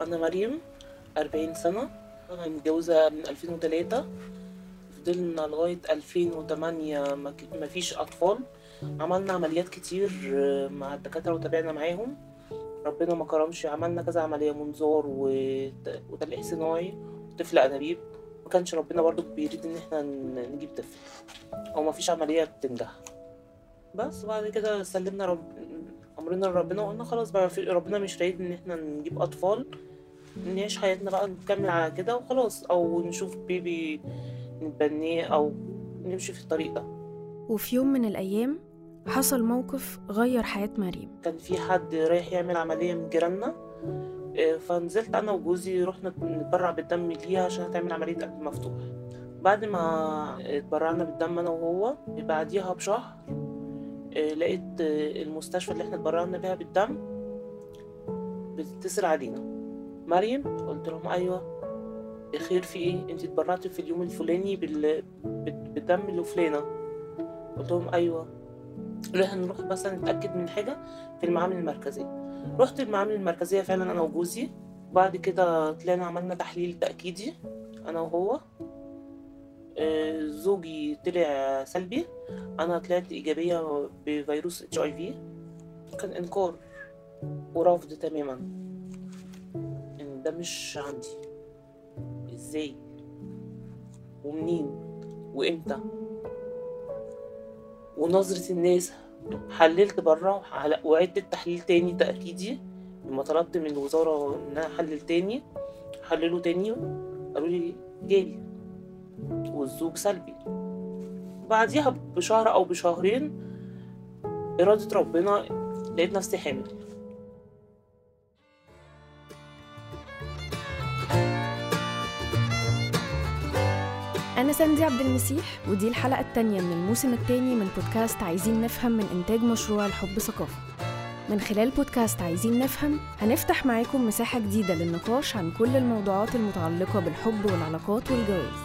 أنا مريم أربعين سنة. أنا متجوزة من ألفين وتلاتة. فضلنا لغاية ألفين وتمانية مفيش أطفال. عملنا عمليات كتير آه، مع الدكاترة وتابعنا معاهم. ربنا ما كرمش عملنا كذا عملية منظار وت- وتلقيح صناعي وطفل أنابيب. ما كانش ربنا برضو بيريد إن إحنا نجيب طفل. أو مفيش عملية بتنجح. بس بعد كده سلمنا رب... أمرنا لربنا وقلنا خلاص بقى. ربنا مش رايد إن إحنا نجيب أطفال. نعيش حياتنا بقى نكمل على كده وخلاص أو نشوف بيبي نتبنيه أو نمشي في الطريق ده وفي يوم من الأيام حصل موقف غير حياة مريم. كان في حد رايح يعمل عملية من جيراننا آه، فنزلت أنا وجوزي رحنا نتبرع بالدم ليها عشان هتعمل عملية قلب مفتوح. بعد ما اتبرعنا بالدم أنا وهو بعديها بشهر آه، لقيت المستشفى اللي إحنا اتبرعنا بيها بالدم بتتصل علينا. مريم؟ قلت لهم أيوة. خير في إيه؟ انت اتبرعتي في اليوم الفلاني بال... بال- بالدم اللي فلانة. قلت لهم أيوة. قالوا إحنا نروح بس نتأكد من حاجة في المعامل المركزية. رحت المعامل المركزية فعلا أنا وجوزي. بعد كده طلعنا عملنا تحليل تأكيدي. أنا وهو. آه، زوجي طلع سلبي. أنا طلعت إيجابية بفيروس إتش آي في. كان إنكار ورفض تماما. ده مش عندي. إزاي؟ ومنين؟ وإمتى؟ ونظرة الناس. حللت بره وعدت التحليل تاني تأكيدي؟ لما طلبت من الوزارة إن أنا أحلل تاني حللوا تاني قالوا لي جالي. والزوج سلبي. بعديها بشهر أو بشهرين إرادة ربنا لقيت نفسي حامل. أنا عبد المسيح ودي الحلقة التانية من الموسم التاني من بودكاست عايزين نفهم من إنتاج مشروع الحب ثقافة. من خلال بودكاست عايزين نفهم هنفتح معاكم مساحة جديدة للنقاش عن كل الموضوعات المتعلقة بالحب والعلاقات والجواز.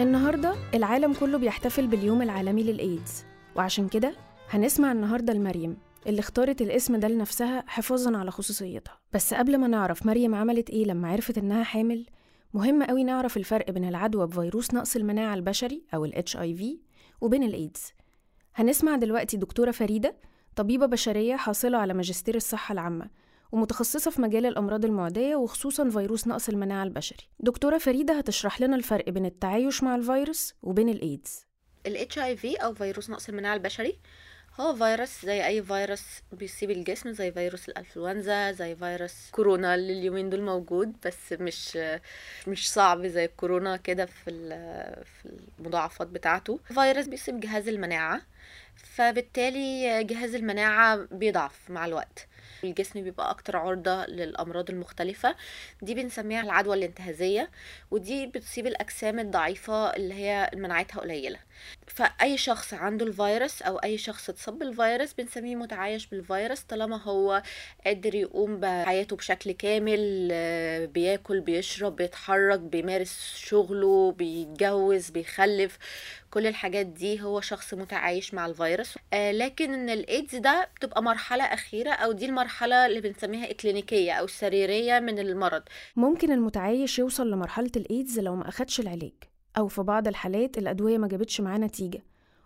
النهاردة العالم كله بيحتفل باليوم العالمي للإيدز وعشان كده هنسمع النهاردة لمريم. اللي اختارت الاسم ده لنفسها حفاظا على خصوصيتها. بس قبل ما نعرف مريم عملت إيه لما عرفت إنها حامل مهم قوي نعرف الفرق بين العدوى بفيروس نقص المناعة البشري أو ال HIV وبين الإيدز هنسمع دلوقتي دكتورة فريدة طبيبة بشرية حاصلة على ماجستير الصحة العامة ومتخصصة في مجال الأمراض المعدية وخصوصا فيروس نقص المناعة البشري. دكتورة فريدة هتشرح لنا الفرق بين التعايش مع الفيروس وبين الإيدز ال HIV أو فيروس نقص المناعة البشري؟ هو فيروس زي أي فيروس بيصيب الجسم زي فيروس الأنفلونزا زي فيروس كورونا اللي اليومين دول موجود بس مش مش صعب زي الكورونا كده في في المضاعفات بتاعته. فيروس بيصيب جهاز المناعة فبالتالي جهاز المناعة بيضعف مع الوقت. الجسم بيبقى أكتر عرضة للأمراض المختلفة. دي بنسميها العدوى الانتهازية ودي بتصيب الأجسام الضعيفة اللي هي مناعتها قليلة. فأي شخص عنده الفيروس أو أي شخص اتصاب بالفيروس بنسميه متعايش بالفيروس طالما هو قادر يقوم بحياته بشكل كامل آه، بياكل بيشرب بيتحرك بيمارس شغله بيتجوز بيخلف كل الحاجات دي هو شخص متعايش مع الفيروس. آه لكن إن الإيدز ده بتبقى مرحلة أخيرة أو دي المرحلة اللي بنسميها إكلينيكية أو سريرية من المرض. ممكن المتعايش يوصل لمرحلة الإيدز لو ما أخدش العلاج. أو في بعض الحالات الأدوية ما جابتش معاه نتيجة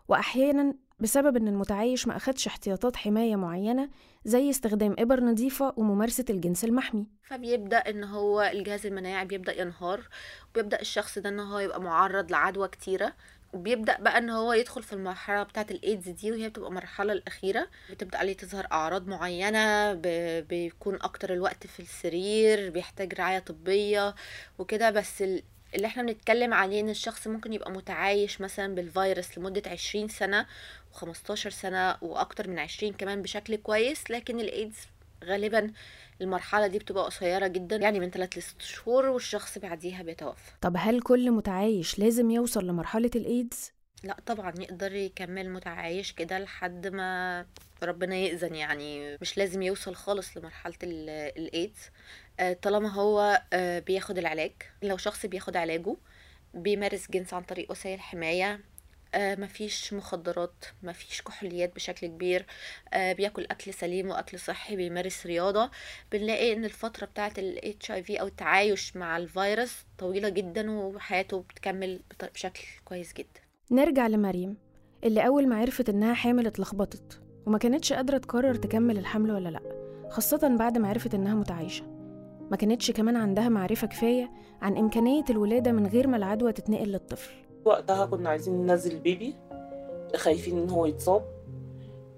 وأحيانا بسبب إن المتعايش ما أخدش احتياطات حماية معينة زي استخدام إبر نظيفة وممارسة الجنس المحمي. فبيبدأ إن هو الجهاز المناعي بيبدأ ينهار وبيبدأ الشخص ده إن هو يبقى معرض لعدوى كتيرة وبيبدأ بقى إن هو يدخل في المرحلة بتاعة الإيدز دي وهي بتبقى المرحلة الأخيرة. بتبدأ عليه تظهر أعراض معينة بيكون أكتر الوقت في السرير بيحتاج رعاية طبية وكده. بس اللي إحنا بنتكلم عليه إن الشخص ممكن يبقى متعايش مثلا بالفيروس لمدة عشرين سنة وخمستاشر سنة وأكتر من عشرين كمان بشكل كويس لكن الإيدز غالبا المرحلة دي بتبقى قصيرة جدا يعني من 3 ل 6 شهور والشخص بعديها بيتوفى طب هل كل متعايش لازم يوصل لمرحلة الإيدز؟ لا طبعا يقدر يكمل متعايش كده لحد ما ربنا يأذن يعني مش لازم يوصل خالص لمرحلة ال- الإيدز طالما هو آه، بياخد العلاج لو شخص بياخد علاجه بيمارس جنس عن طريق وسائل حماية آه مفيش مخدرات مفيش كحوليات بشكل كبير آه بياكل أكل سليم وأكل صحي بيمارس رياضة. بنلاقي إن الفترة بتاعة ال HIV أو التعايش مع الفيروس طويلة جدا وحياته بتكمل بشكل كويس جدا. نرجع لمريم اللي أول ما عرفت إنها حامل اتلخبطت وما كانتش قادرة تقرر تكمل الحمل ولا لأ خاصة بعد ما عرفت إنها متعايشة. ما كانتش كمان عندها معرفة كفاية عن إمكانية الولادة من غير ما العدوى تتنقل للطفل. وقتها كنا عايزين ننزل البيبي خايفين إن هو يتصاب.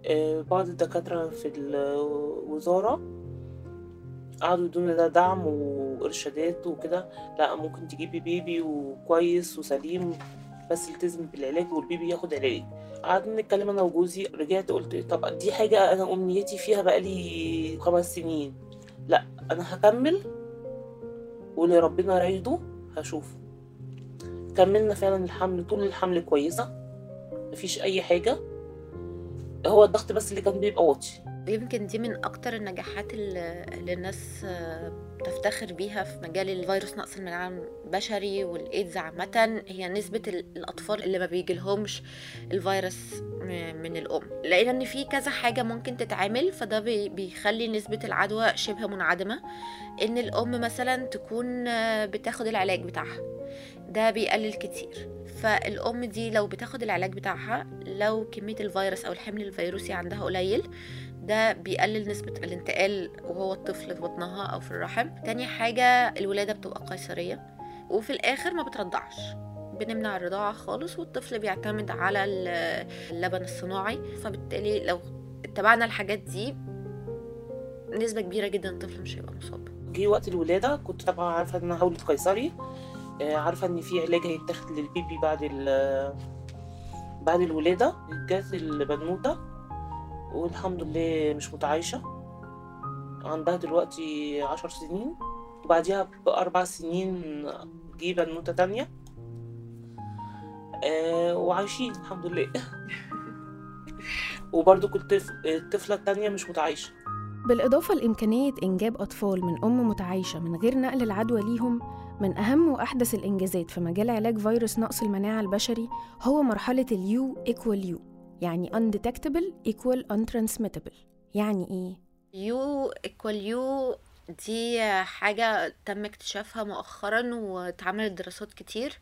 آه، بعض الدكاترة في الوزارة قعدوا يدونا ده دعم وإرشادات وكده. لا ممكن تجيبي بيبي وكويس وسليم بس التزم بالعلاج والبيبي ياخد علاج. قعدنا نتكلم أنا وجوزي رجعت قلت طب دي حاجة أنا أمنيتي فيها بقالي خمس سنين. لا أنا هكمل واللي ربنا رايده هشوفه. كملنا فعلا الحمل طول الحمل كويسة مفيش أي حاجة. هو الضغط بس اللي كان بيبقى واطي. يمكن دي من أكتر النجاحات اللي الناس بتفتخر بيها في مجال الفيروس نقص المناعة البشري والإيدز عامة هي نسبة ال- الأطفال اللي ما بيجيلهمش الفيروس من الأم. لأن إن في كذا حاجة ممكن تتعمل فده بي- بيخلي نسبة العدوى شبه منعدمة. إن الأم مثلا تكون بتاخد العلاج بتاعها. ده بيقلل كتير. فالأم دي لو بتاخد العلاج بتاعها لو كمية الفيروس أو الحمل الفيروسي عندها قليل ده بيقلل نسبة الانتقال وهو الطفل في بطنها أو في الرحم. تاني حاجة الولادة بتبقى قيصرية وفي الآخر ما بترضعش. بنمنع الرضاعة خالص والطفل بيعتمد على ال- اللبن الصناعي. فبالتالي لو اتبعنا الحاجات دي نسبة كبيرة جدا الطفل مش هيبقى مصاب. جه وقت الولادة كنت طبعا عارفة إن أنا هولد قيصري. آه، عارفة إن في علاج هيتاخد للبيبي بعد بعد الولادة. جات البنوتة. والحمد لله مش متعايشة. عندها دلوقتي عشر سنين وبعديها بأربع سنين جه بنوتة تانية. آه وعايشين الحمد لله. وبرضه كنت الطفلة التانية مش متعايشة. بالإضافة لإمكانية إنجاب أطفال من أم متعايشة من غير نقل العدوى ليهم من أهم وأحدث الإنجازات في مجال علاج فيروس نقص المناعة البشري هو مرحلة ال U equal U يعني undetectable equal untransmittable. يعني إيه؟ U equal U دي حاجة تم اكتشافها مؤخرا واتعملت دراسات كتير.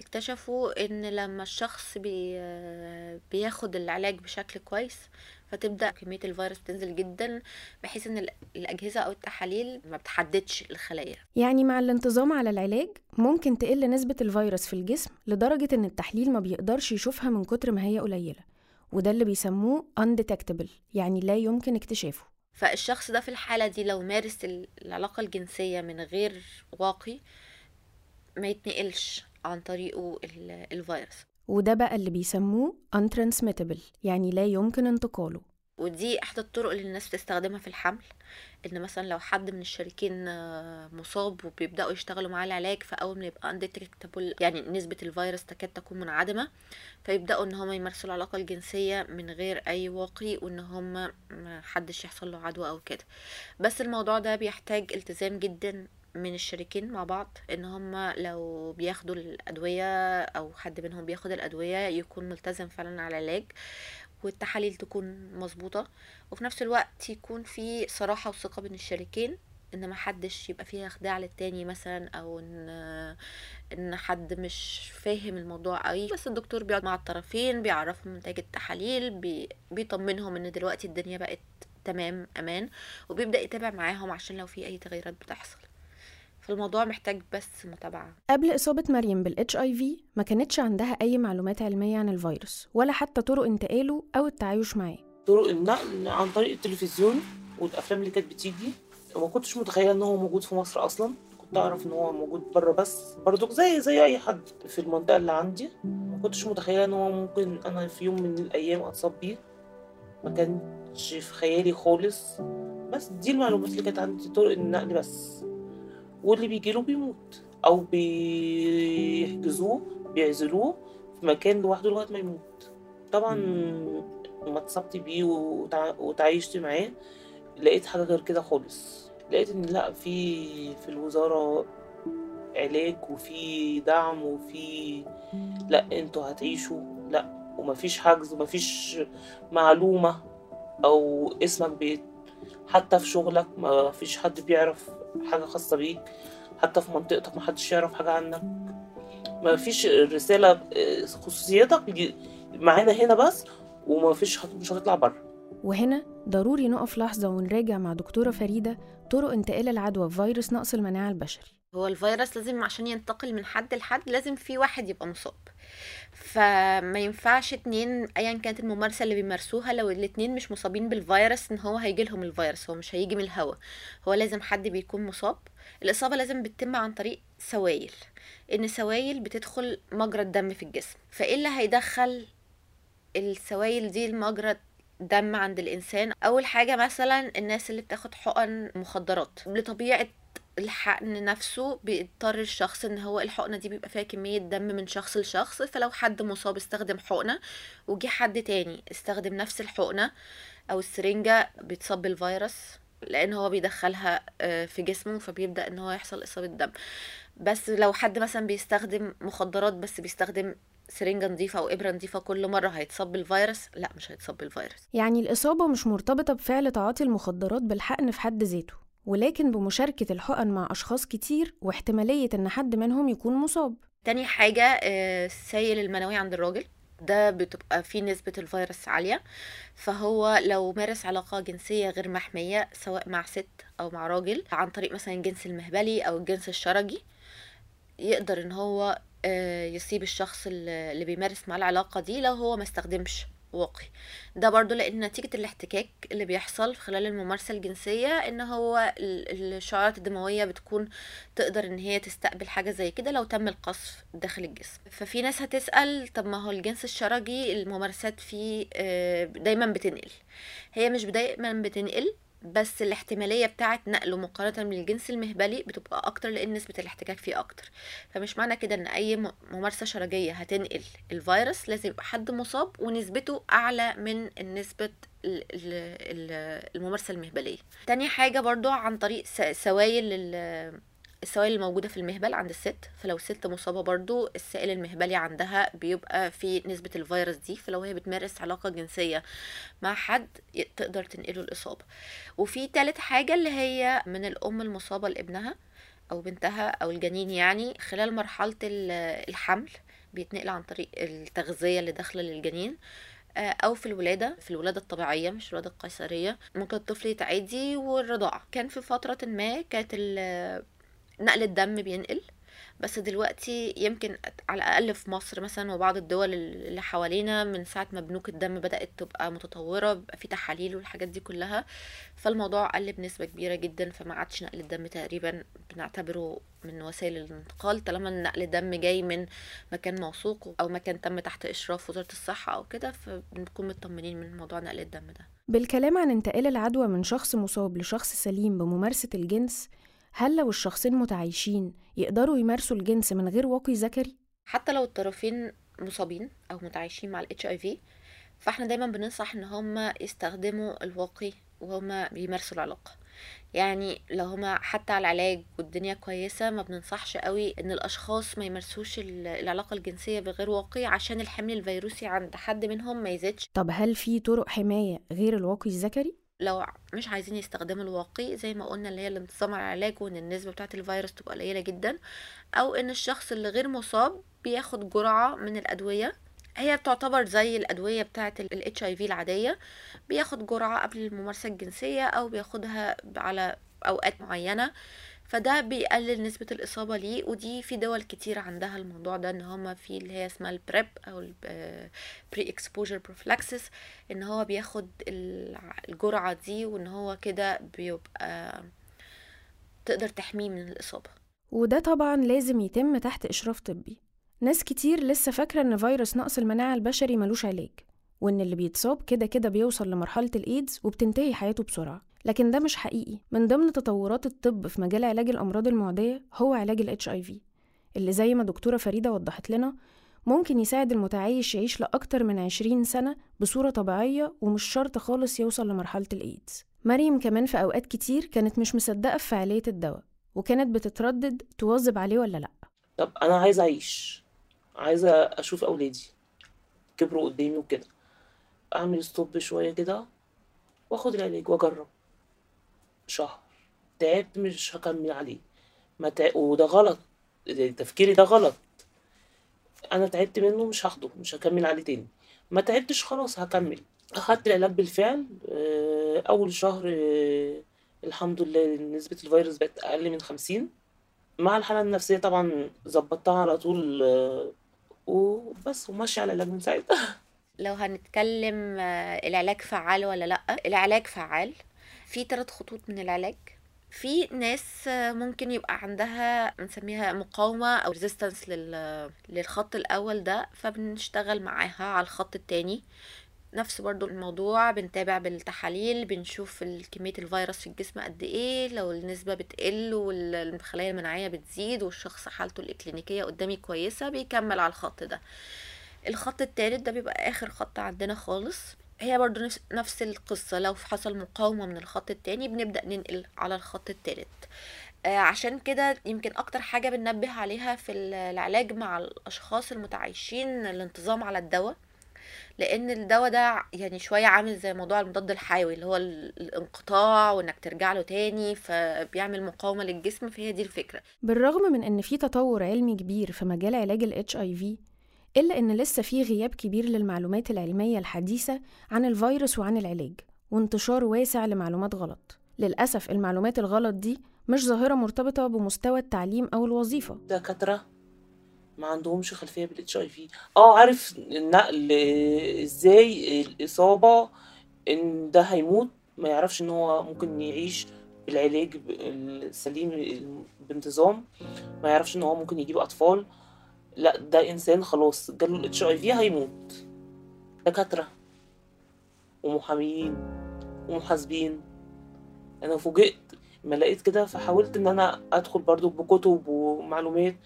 اكتشفوا إن لما الشخص بي بياخد العلاج بشكل كويس فتبدأ كمية الفيروس تنزل جدا بحيث إن ال- الأجهزة أو التحاليل ما بتحددش الخلايا. يعني مع الانتظام على العلاج ممكن تقل نسبة الفيروس في الجسم لدرجة إن التحليل ما بيقدرش يشوفها من كتر ما هي قليلة. وده اللي بيسموه undetectable يعني لا يمكن اكتشافه. فالشخص ده في الحالة دي لو مارس ال- العلاقة الجنسية من غير واقي ما يتنقلش عن طريقه ال- الفيروس. وده بقى اللي بيسموه untransmittable يعني لا يمكن انتقاله. ودي احدى الطرق اللي الناس بتستخدمها في الحمل إن مثلا لو حد من الشريكين آه، مصاب وبيبدأوا يشتغلوا معاه العلاج فأول ما يبقى undetectable يعني نسبة الفيروس تكاد تكون منعدمة فيبدأوا إن هم يمارسوا العلاقة الجنسية من غير أي واقي وإن هم ما حدش يحصل له عدوى أو كده. بس الموضوع ده بيحتاج التزام جدا من الشريكين مع بعض إن هم لو بياخدوا الأدوية أو حد منهم بياخد الأدوية يكون ملتزم فعلا على العلاج. والتحاليل تكون مظبوطة وفي نفس الوقت يكون في صراحة وثقة بين الشريكين إن ما حدش يبقى فيها خداع للتاني مثلا أو إن إن حد مش فاهم الموضوع قوي بس الدكتور بيقعد مع الطرفين بيعرفهم نتائج التحاليل بي بيطمنهم إن دلوقتي الدنيا بقت تمام أمان وبيبدأ يتابع معاهم عشان لو في أي تغيرات بتحصل. فالموضوع محتاج بس متابعة. قبل إصابة مريم بال HIV ما كانتش عندها أي معلومات علمية عن الفيروس ولا حتى طرق انتقاله أو التعايش معاه. طرق النقل عن طريق التلفزيون والأفلام اللي كانت بتيجي وما كنتش متخيلة إن هو موجود في مصر أصلا. كنت أعرف إن هو موجود بره بس برضو زي زي أي حد في المنطقة اللي عندي. ما كنتش متخيلة إن هو ممكن أنا في يوم من الأيام أتصاب بيه. ما كانش في خيالي خالص. بس دي المعلومات اللي كانت عندي طرق النقل بس. واللي بيجيله بيموت. أو بيحجزوه بيعزلوه في مكان لوحده لغاية ما يموت. طبعا لما اتصبت بيه وتع... وتعايشت معاه لقيت حاجة غير كده خالص. لقيت إن لأ في في الوزارة علاج وفي دعم وفي لأ أنتوا هتعيشوا. لأ ومفيش حجز ومفيش معلومة أو اسمك بيت. حتى في شغلك ما فيش حد بيعرف حاجة خاصة بيك حتى في منطقتك ما حدش يعرف حاجة عنك. ما فيش رسالة آه، خصوصيتك معانا هنا بس وما فيش مش هتطلع بره. وهنا ضروري نقف لحظة ونراجع مع دكتورة فريدة طرق انتقال العدوى بفيروس نقص المناعة البشري. هو الفيروس لازم عشان ينتقل من حد لحد لازم في واحد يبقى مصاب. فما ينفعش اتنين ايا كانت الممارسة اللي بيمارسوها لو الاتنين مش مصابين بالفيروس إن هو هيجي لهم الفيروس هو مش هيجي من الهواء هو لازم حد بيكون مصاب. الإصابة لازم بتتم عن طريق سوائل إن سوائل بتدخل مجرى الدم في الجسم. فايه اللي هيدخل السوائل دي لمجرى دم عند الإنسان. أول حاجة مثلا الناس اللي بتاخد حقن مخدرات. لطبيعة الحقن نفسه بيضطر الشخص إن هو الحقنة دي بيبقى فيها كمية دم من شخص لشخص فلو حد مصاب استخدم حقنة وجي حد تاني استخدم نفس الحقنة أو السرنجة بيتصاب بالفيروس لأن هو بيدخلها آه، في جسمه فبيبدأ إن هو يحصل إصابة دم. بس لو حد مثلا بيستخدم مخدرات بس بيستخدم سرنجة نظيفة أو إبرة نظيفة كل مرة هيتصاب بالفيروس لأ مش هيتصاب بالفيروس. يعني الإصابة مش مرتبطة بفعل تعاطي المخدرات بالحقن في حد ذاته. ولكن بمشاركة الحقن مع أشخاص كتير واحتمالية إن حد منهم يكون مصاب. تاني حاجة آه، السيل المنوي عند الراجل. ده بتبقى فيه نسبة الفيروس عالية. فهو لو مارس علاقة جنسية غير محمية سواء مع ست أو مع راجل عن طريق مثلا الجنس المهبلي أو الجنس الشرجي يقدر إن هو آه، يصيب الشخص اللي اللي بيمارس معاه العلاقة دي لو هو ما استخدمش. واقي ده برضو لأن نتيجة الاحتكاك اللي بيحصل خلال الممارسة الجنسية إن هو ال- الشعيرات الدموية بتكون تقدر إن هي تستقبل حاجة زي كده لو تم القصف داخل الجسم. ففي ناس هتسأل طب ما هو الجنس الشرجي الممارسات فيه آه، دايما بتنقل. هي مش دايما بتنقل بس الاحتمالية بتاعة نقله مقارنة بالجنس المهبلي بتبقى أكتر لأن نسبة الاحتكاك فيه أكتر. فمش معنى كده إن أي ممارسة شرجية هتنقل الفيروس لازم يبقى حد مصاب ونسبته أعلى من نسبة ال- ال- ال- الممارسة المهبلية. تاني حاجة برضو عن طريق سوائل السوائل الموجودة في المهبل عند الست فلو الست مصابة برضو السائل المهبلي عندها بيبقى في نسبة الفيروس دي فلو هي بتمارس علاقة جنسية مع حد تقدر تنقله الإصابة. وفي تالت حاجة اللي هي من الأم المصابة لابنها أو بنتها أو الجنين يعني خلال مرحلة ال- الحمل بيتنقل عن طريق التغذية اللي داخلة للجنين آه، أو في الولادة في الولادة الطبيعية مش الولادة القيصرية. ممكن الطفل يتعدي والرضاعة. كان في فترة ما كانت نقل الدم بينقل. بس دلوقتي يمكن على الأقل في مصر مثلا وبعض الدول اللي حوالينا من ساعة ما بنوك الدم بدأت تبقى متطورة بيبقى في تحاليل والحاجات دي كلها فالموضوع قل بنسبة كبيرة جدا فما عادش نقل الدم تقريبا بنعتبره من وسائل الانتقال طالما نقل الدم جاي من مكان موثوق أو مكان تم تحت إشراف وزارة الصحة أو كده فبنكون مطمنين من موضوع نقل الدم ده. بالكلام عن انتقال العدوى من شخص مصاب لشخص سليم بممارسة الجنس هل لو الشخصين متعايشين يقدروا يمارسوا الجنس من غير واقي ذكري؟ حتى لو الطرفين مصابين أو متعايشين مع الاتش اي في فإحنا دايما بننصح إن هما يستخدموا الواقي وهما بيمارسوا العلاقة يعني لو هما حتى على العلاج والدنيا كويسة ما بننصحش قوي إن الأشخاص ما يمارسوش ال- العلاقة الجنسية بغير واقي عشان الحمل الفيروسي عند حد منهم ما يزيدش طب هل في طرق حماية غير الواقي الذكري؟ لو مش عايزين يستخدموا الواقي زي ما قلنا اللي هي الانتظام على العلاج وإن النسبة بتاعة الفيروس تبقى قليلة جدا أو إن الشخص اللي غير مصاب بياخد جرعة من الأدوية. هي بتعتبر زي الأدوية بتاعة ال HIV العادية بياخد جرعة قبل الممارسة الجنسية أو بياخدها على أوقات معينة. فده بيقلل نسبة الإصابة ليه ودي في دول كتير عندها الموضوع ده إن هما في اللي هي اسمها البريب أو pre-exposure prophylaxis إن هو بياخد الجرعة دي وإن هو كده بيبقى تقدر تحميه من الإصابة. وده طبعا لازم يتم تحت إشراف طبي. ناس كتير لسه فاكرة إن فيروس نقص المناعة البشري ملوش علاج وإن اللي بيتصاب كده كده بيوصل لمرحلة الإيدز وبتنتهي حياته بسرعة. لكن ده مش حقيقي. من ضمن تطورات الطب في مجال علاج الأمراض المعدية هو علاج ال HIV اللي زي ما دكتورة فريدة وضحت لنا ممكن يساعد المتعايش يعيش لأكتر من 20 سنة بصورة طبيعية ومش شرط خالص يوصل لمرحلة الإيدز مريم كمان في أوقات كتير كانت مش مصدقة في فعالية الدواء وكانت بتتردد تواظب عليه ولا لأ. طب أنا عايزة أعيش عايزة أشوف أولادي كبروا قدامي وكده أعمل ستوب شوية كده وآخد العلاج وأجرب. شهر. تعبت مش هكمل عليه ما تع... وده غلط. تفكيري ده غلط. أنا تعبت منه مش هاخده مش هكمل عليه تاني. ما تعبتش خلاص هكمل. أخدت العلاج بالفعل. آه، أول شهر آه، الحمد لله نسبة الفيروس بقت أقل من خمسين. مع الحالة النفسية طبعا ظبطتها على طول آه، وبس وماشية على العلاج من ساعتها. لو هنتكلم العلاج فعال ولا لأ؟ العلاج فعال. في ثلاث خطوط من العلاج في ناس ممكن يبقى عندها بنسميها مقاومة أو لل... للخط الأول ده فبنشتغل معاها على الخط التاني. نفس برضو الموضوع بنتابع بالتحاليل بنشوف كمية الفيروس في الجسم قد إيه لو النسبة بتقل والخلايا المناعية بتزيد والشخص حالته الإكلينيكية قدامي كويسة بيكمل على الخط ده. الخط التالت ده بيبقى آخر خط عندنا خالص. هي برضو نفس, نفس القصة لو حصل مقاومة من الخط التاني بنبدأ ننقل على الخط التالت. آه، عشان كده يمكن أكتر حاجة بننبه عليها في ال- العلاج مع الأشخاص المتعايشين الانتظام على الدواء لأن الدواء ده يعني شوية عامل زي موضوع المضاد الحيوي اللي هو ال- الانقطاع وإنك ترجع له تاني فبيعمل مقاومة للجسم فهي دي الفكرة. بالرغم من إن في تطور علمي كبير في مجال علاج ال HIV إلا إن لسه في غياب كبير للمعلومات العلمية الحديثة عن الفيروس وعن العلاج وانتشار واسع لمعلومات غلط. للأسف المعلومات الغلط دي مش ظاهرة مرتبطة بمستوى التعليم أو الوظيفة. دكاترة ما عندهمش خلفية بالاتش اي في آه عارف النقل إزاي؟ الإصابة إن ده هيموت؟ ما يعرفش إن هو ممكن يعيش بالعلاج السليم بانتظام. ما يعرفش إن هو ممكن يجيب أطفال. لا ده إنسان خلاص جاله الاتش اي في هيموت. دكاترة ومحاميين ومحاسبين. أنا فوجئت ما لقيت كده فحاولت إن أنا أدخل برضو بكتب ومعلومات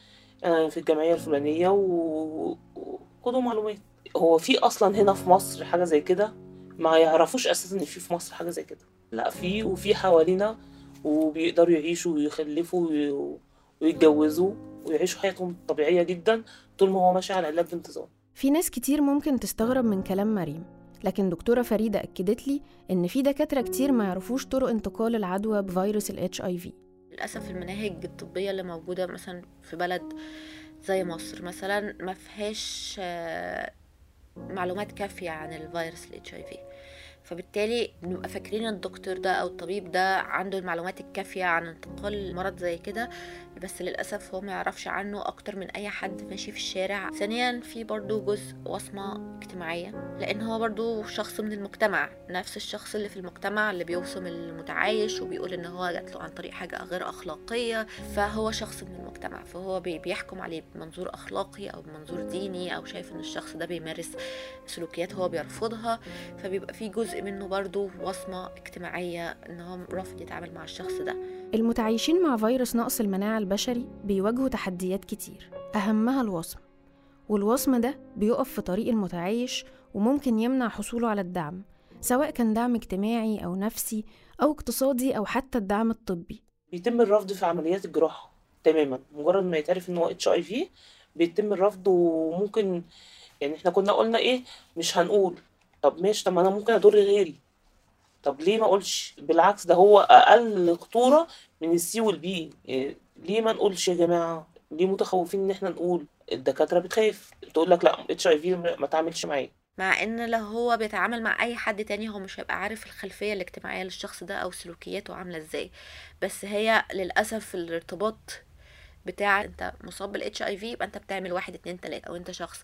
أنا في الجمعية الفلانية و- وخدوا معلومات هو في أصلا هنا في مصر حاجة زي كده؟ ما يعرفوش أساسا إن في في مصر حاجة زي كده. لا في وفي حوالينا وبيقدروا يعيشوا ويخلفوا وي- ويتجوزوا. ويعيشوا حياتهم طبيعية جدا طول ما هو ماشي على العلاج بانتظام. في ناس كتير ممكن تستغرب من كلام مريم لكن دكتورة فريدة أكدت لي إن في دكاترة كتير ما يعرفوش طرق انتقال العدوى بفيروس ال HIV للأسف المناهج الطبية اللي موجودة مثلا في بلد زي مصر مثلا ما فيهاش آه، معلومات كافية عن الفيروس ال HIV فبالتالي بنبقى فاكرين الدكتور ده أو الطبيب ده عنده المعلومات الكافية عن انتقال مرض زي كده بس للأسف هو ما يعرفش عنه أكتر من أي حد ماشي في الشارع. ثانيا في برضو جزء وصمة اجتماعية لأن هو برضو شخص من المجتمع نفس الشخص اللي في المجتمع اللي بيوصم المتعايش وبيقول إن هو جات له عن طريق حاجة غير أخلاقية فهو شخص من المجتمع. فهو بي- بيحكم عليه بمنظور أخلاقي أو بمنظور ديني أو شايف إن الشخص ده بيمارس سلوكيات هو بيرفضها. فبيبقى في جزء منه برضو وصمة اجتماعية ان هو رافض يتعامل مع الشخص ده. المتعايشين مع فيروس نقص المناعة البشري بيواجهوا تحديات كتير أهمها الوصم. والوصم ده بيقف في طريق المتعايش وممكن يمنع حصوله على الدعم سواء كان دعم اجتماعي أو نفسي أو اقتصادي أو حتى الدعم الطبي. بيتم الرفض في عمليات الجراحة تماما. مجرد ما يتعرف إن هو اتش اي في بيتم الرفض وممكن يعني إحنا كنا قلنا إيه؟ مش هنقول. طب ماشي طب ما أنا ممكن اضر غيري. طب ليه ما أقولش؟ بالعكس ده هو أقل خطورة من ال C وال B. إيه ليه ما نقولش يا جماعة؟ ليه متخوفين إن إحنا نقول؟ الدكاترة بتخاف. تقول لك لأ HIV ما تعملش معاه مع إن لو هو بيتعامل مع أي حد تاني هو مش هيبقى عارف الخلفية الاجتماعية للشخص ده أو سلوكياته عاملة إزاي. بس هي للأسف الارتباط بتاع انت مصاب بالاتش اي في يبقى انت بتعمل واحد اتنين تلاتة. أو انت شخص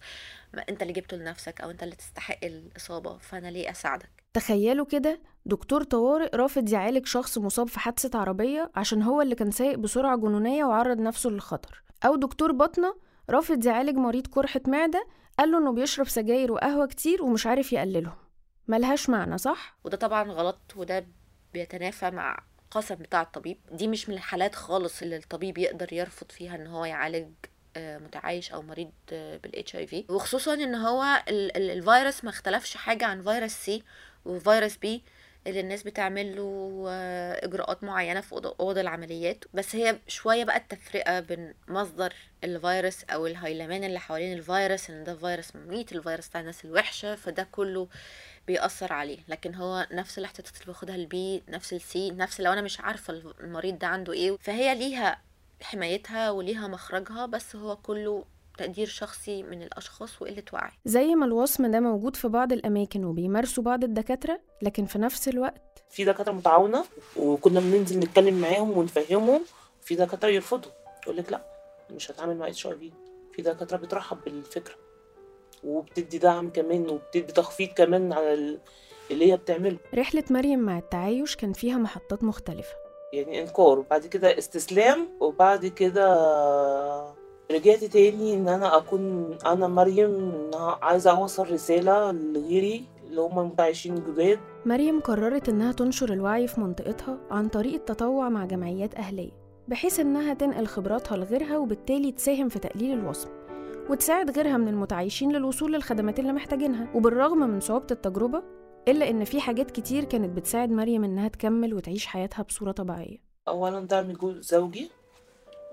انت اللي جبته لنفسك أو انت اللي تستحق الإصابة. فأنا ليه أساعدك؟ تخيلوا كده دكتور طوارئ رافض يعالج شخص مصاب في حادثة عربية عشان هو اللي كان سايق بسرعة جنونية وعرض نفسه للخطر. أو دكتور باطنة رافض يعالج مريض قرحة معدة قال له إنه بيشرب سجاير وقهوة كتير ومش عارف يقللهم. ملهاش معنى صح؟ وده طبعا غلط وده بيتنافى مع قسم بتاع الطبيب دي مش من الحالات خالص اللي الطبيب يقدر يرفض فيها إن هو يعالج آه، متعايش أو مريض بال HIV وخصوصا إن هو ال- ال- الفيروس ما اختلفش حاجة عن فيروس C وفيروس B اللي الناس بتعمل له آه، إجراءات معينة في أوض- أوض العمليات. بس هي شوية بقى التفرقة بين مصدر الفيروس أو الهيلمان اللي حوالين الفيروس إن ده فيروس مميت الفيروس بتاع الناس الوحشة فده كله بيأثر عليه لكن هو نفس الاحتياطات اللي باخدها ال B نفس ال C نفس لو أنا مش عارفة المريض ده عنده إيه فهي ليها حمايتها وليها مخرجها بس هو كله تقدير شخصي من الأشخاص وقلة وعي. زي ما الوصم ده موجود في بعض الأماكن وبيمارسوا بعض الدكاترة لكن في نفس الوقت في دكاترة متعاونة وكنا بننزل نتكلم معاهم ونفهمهم في دكاترة يرفضوا يقول لك لأ مش هتعامل مع HIV في دكاترة بترحب بالفكرة. وبتدي دعم كمان وبتدي تخفيض كمان على ال- اللي هي بتعمله. رحلة مريم مع التعايش كان فيها محطات مختلفة. يعني إنكار. وبعد كده استسلام وبعد كده رجعت تاني إن أنا أكون أنا مريم إن عايزة أوصل رسالة لغيري اللي هم المتعايشين جداد. مريم قررت إنها تنشر الوعي في منطقتها عن طريق التطوع مع جمعيات أهلية بحيث إنها تنقل خبراتها لغيرها وبالتالي تساهم في تقليل الوصم. وتساعد غيرها من المتعايشين للوصول للخدمات اللي محتاجينها. وبالرغم من صعوبة التجربة إلا إن في حاجات كتير كانت بتساعد مريم إنها تكمل وتعيش حياتها بصورة طبيعية. اولا دعم زوجي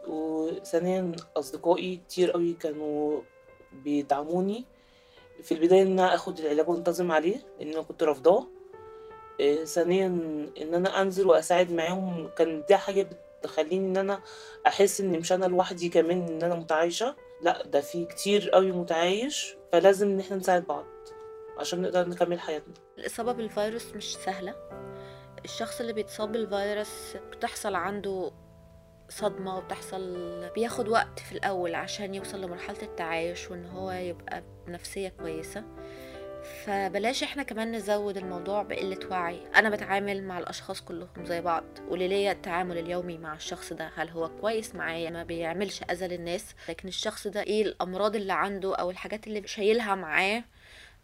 وثانيا أصدقائي كتير قوي كانوا بيدعموني. في البداية إن أنا آخد العلاج وأنتظم عليه لأن أنا كنت رافضاه. إيه، ثانيا إن أنا أنزل وأساعد معاهم كان دي حاجة بتخليني إن أنا أحس ان مش أنا لوحدي كمان إن أنا متعايشة. لا ده في كتير قوي متعايش فلازم إن إحنا نساعد بعض عشان نقدر نكمل حياتنا. الإصابة بالفيروس مش سهلة. الشخص اللي بيتصاب بالفيروس بتحصل عنده صدمة وبتحصل بياخد وقت في الأول عشان يوصل لمرحلة التعايش وإن هو يبقى بنفسية كويسة. فبلاش إحنا كمان نزود الموضوع بقلة وعي. أنا بتعامل مع الأشخاص كلهم زي بعض. واللي ليا التعامل اليومي مع الشخص ده هل هو كويس معايا؟ ما بيعملش أذى للناس. لكن الشخص ده إيه الأمراض اللي عنده أو الحاجات اللي شايلها معاه؟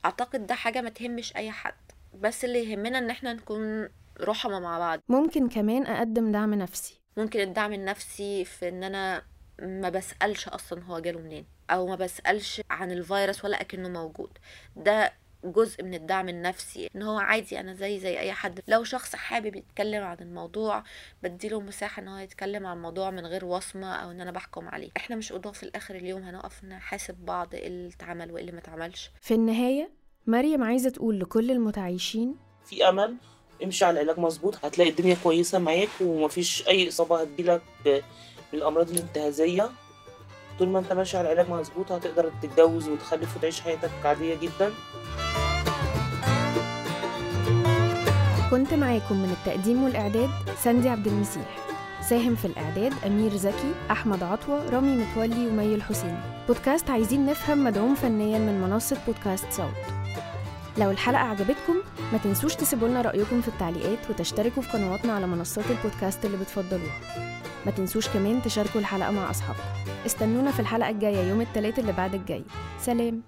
أعتقد ده حاجة ما تهمش أي حد. بس اللي يهمنا إن إحنا نكون رحمة مع بعض. ممكن كمان أقدم دعم نفسي. ممكن الدعم النفسي في إن أنا ما بسألش أصلا هو جاله منين أو ما بسألش عن الفيروس ولا أكنه موجود. ده جزء من الدعم النفسي إن هو عادي أنا زي زي أي حد. لو شخص حابب يتكلم عن الموضوع بديله مساحة إن هو يتكلم عن الموضوع من غير وصمة أو إن أنا بحكم عليه. إحنا مش قضاة في الآخر اليوم هنقف نحاسب بعض إيه اللي اتعمل وإيه اللي ما اتعملش. في النهاية مريم عايزة تقول لكل المتعايشين في أمل امشي على العلاج مظبوط هتلاقي الدنيا كويسة معاك ومفيش أي إصابة هتجيلك من الامراض الانتهازية. طول ما انت ماشي على العلاج مظبوط هتقدر تتجوز وتخلف وتعيش حياتك عادية جدا. كنت معاكم من التقديم والإعداد ساندي عبد المسيح. ساهم في الإعداد أمير زكي أحمد عطوة رامي متولي ومي الحسيني. بودكاست عايزين نفهم مدعوم فنيا من منصة بودكاست صوت. لو الحلقة عجبتكم ما تنسوش تسيبوا لنا رأيكم في التعليقات وتشتركوا في قنواتنا على منصات البودكاست اللي بتفضلوها. ما تنسوش كمان تشاركوا الحلقة مع أصحابكم. استنونا في الحلقة الجاية يوم الثلاث اللي بعد الجاي. سلام.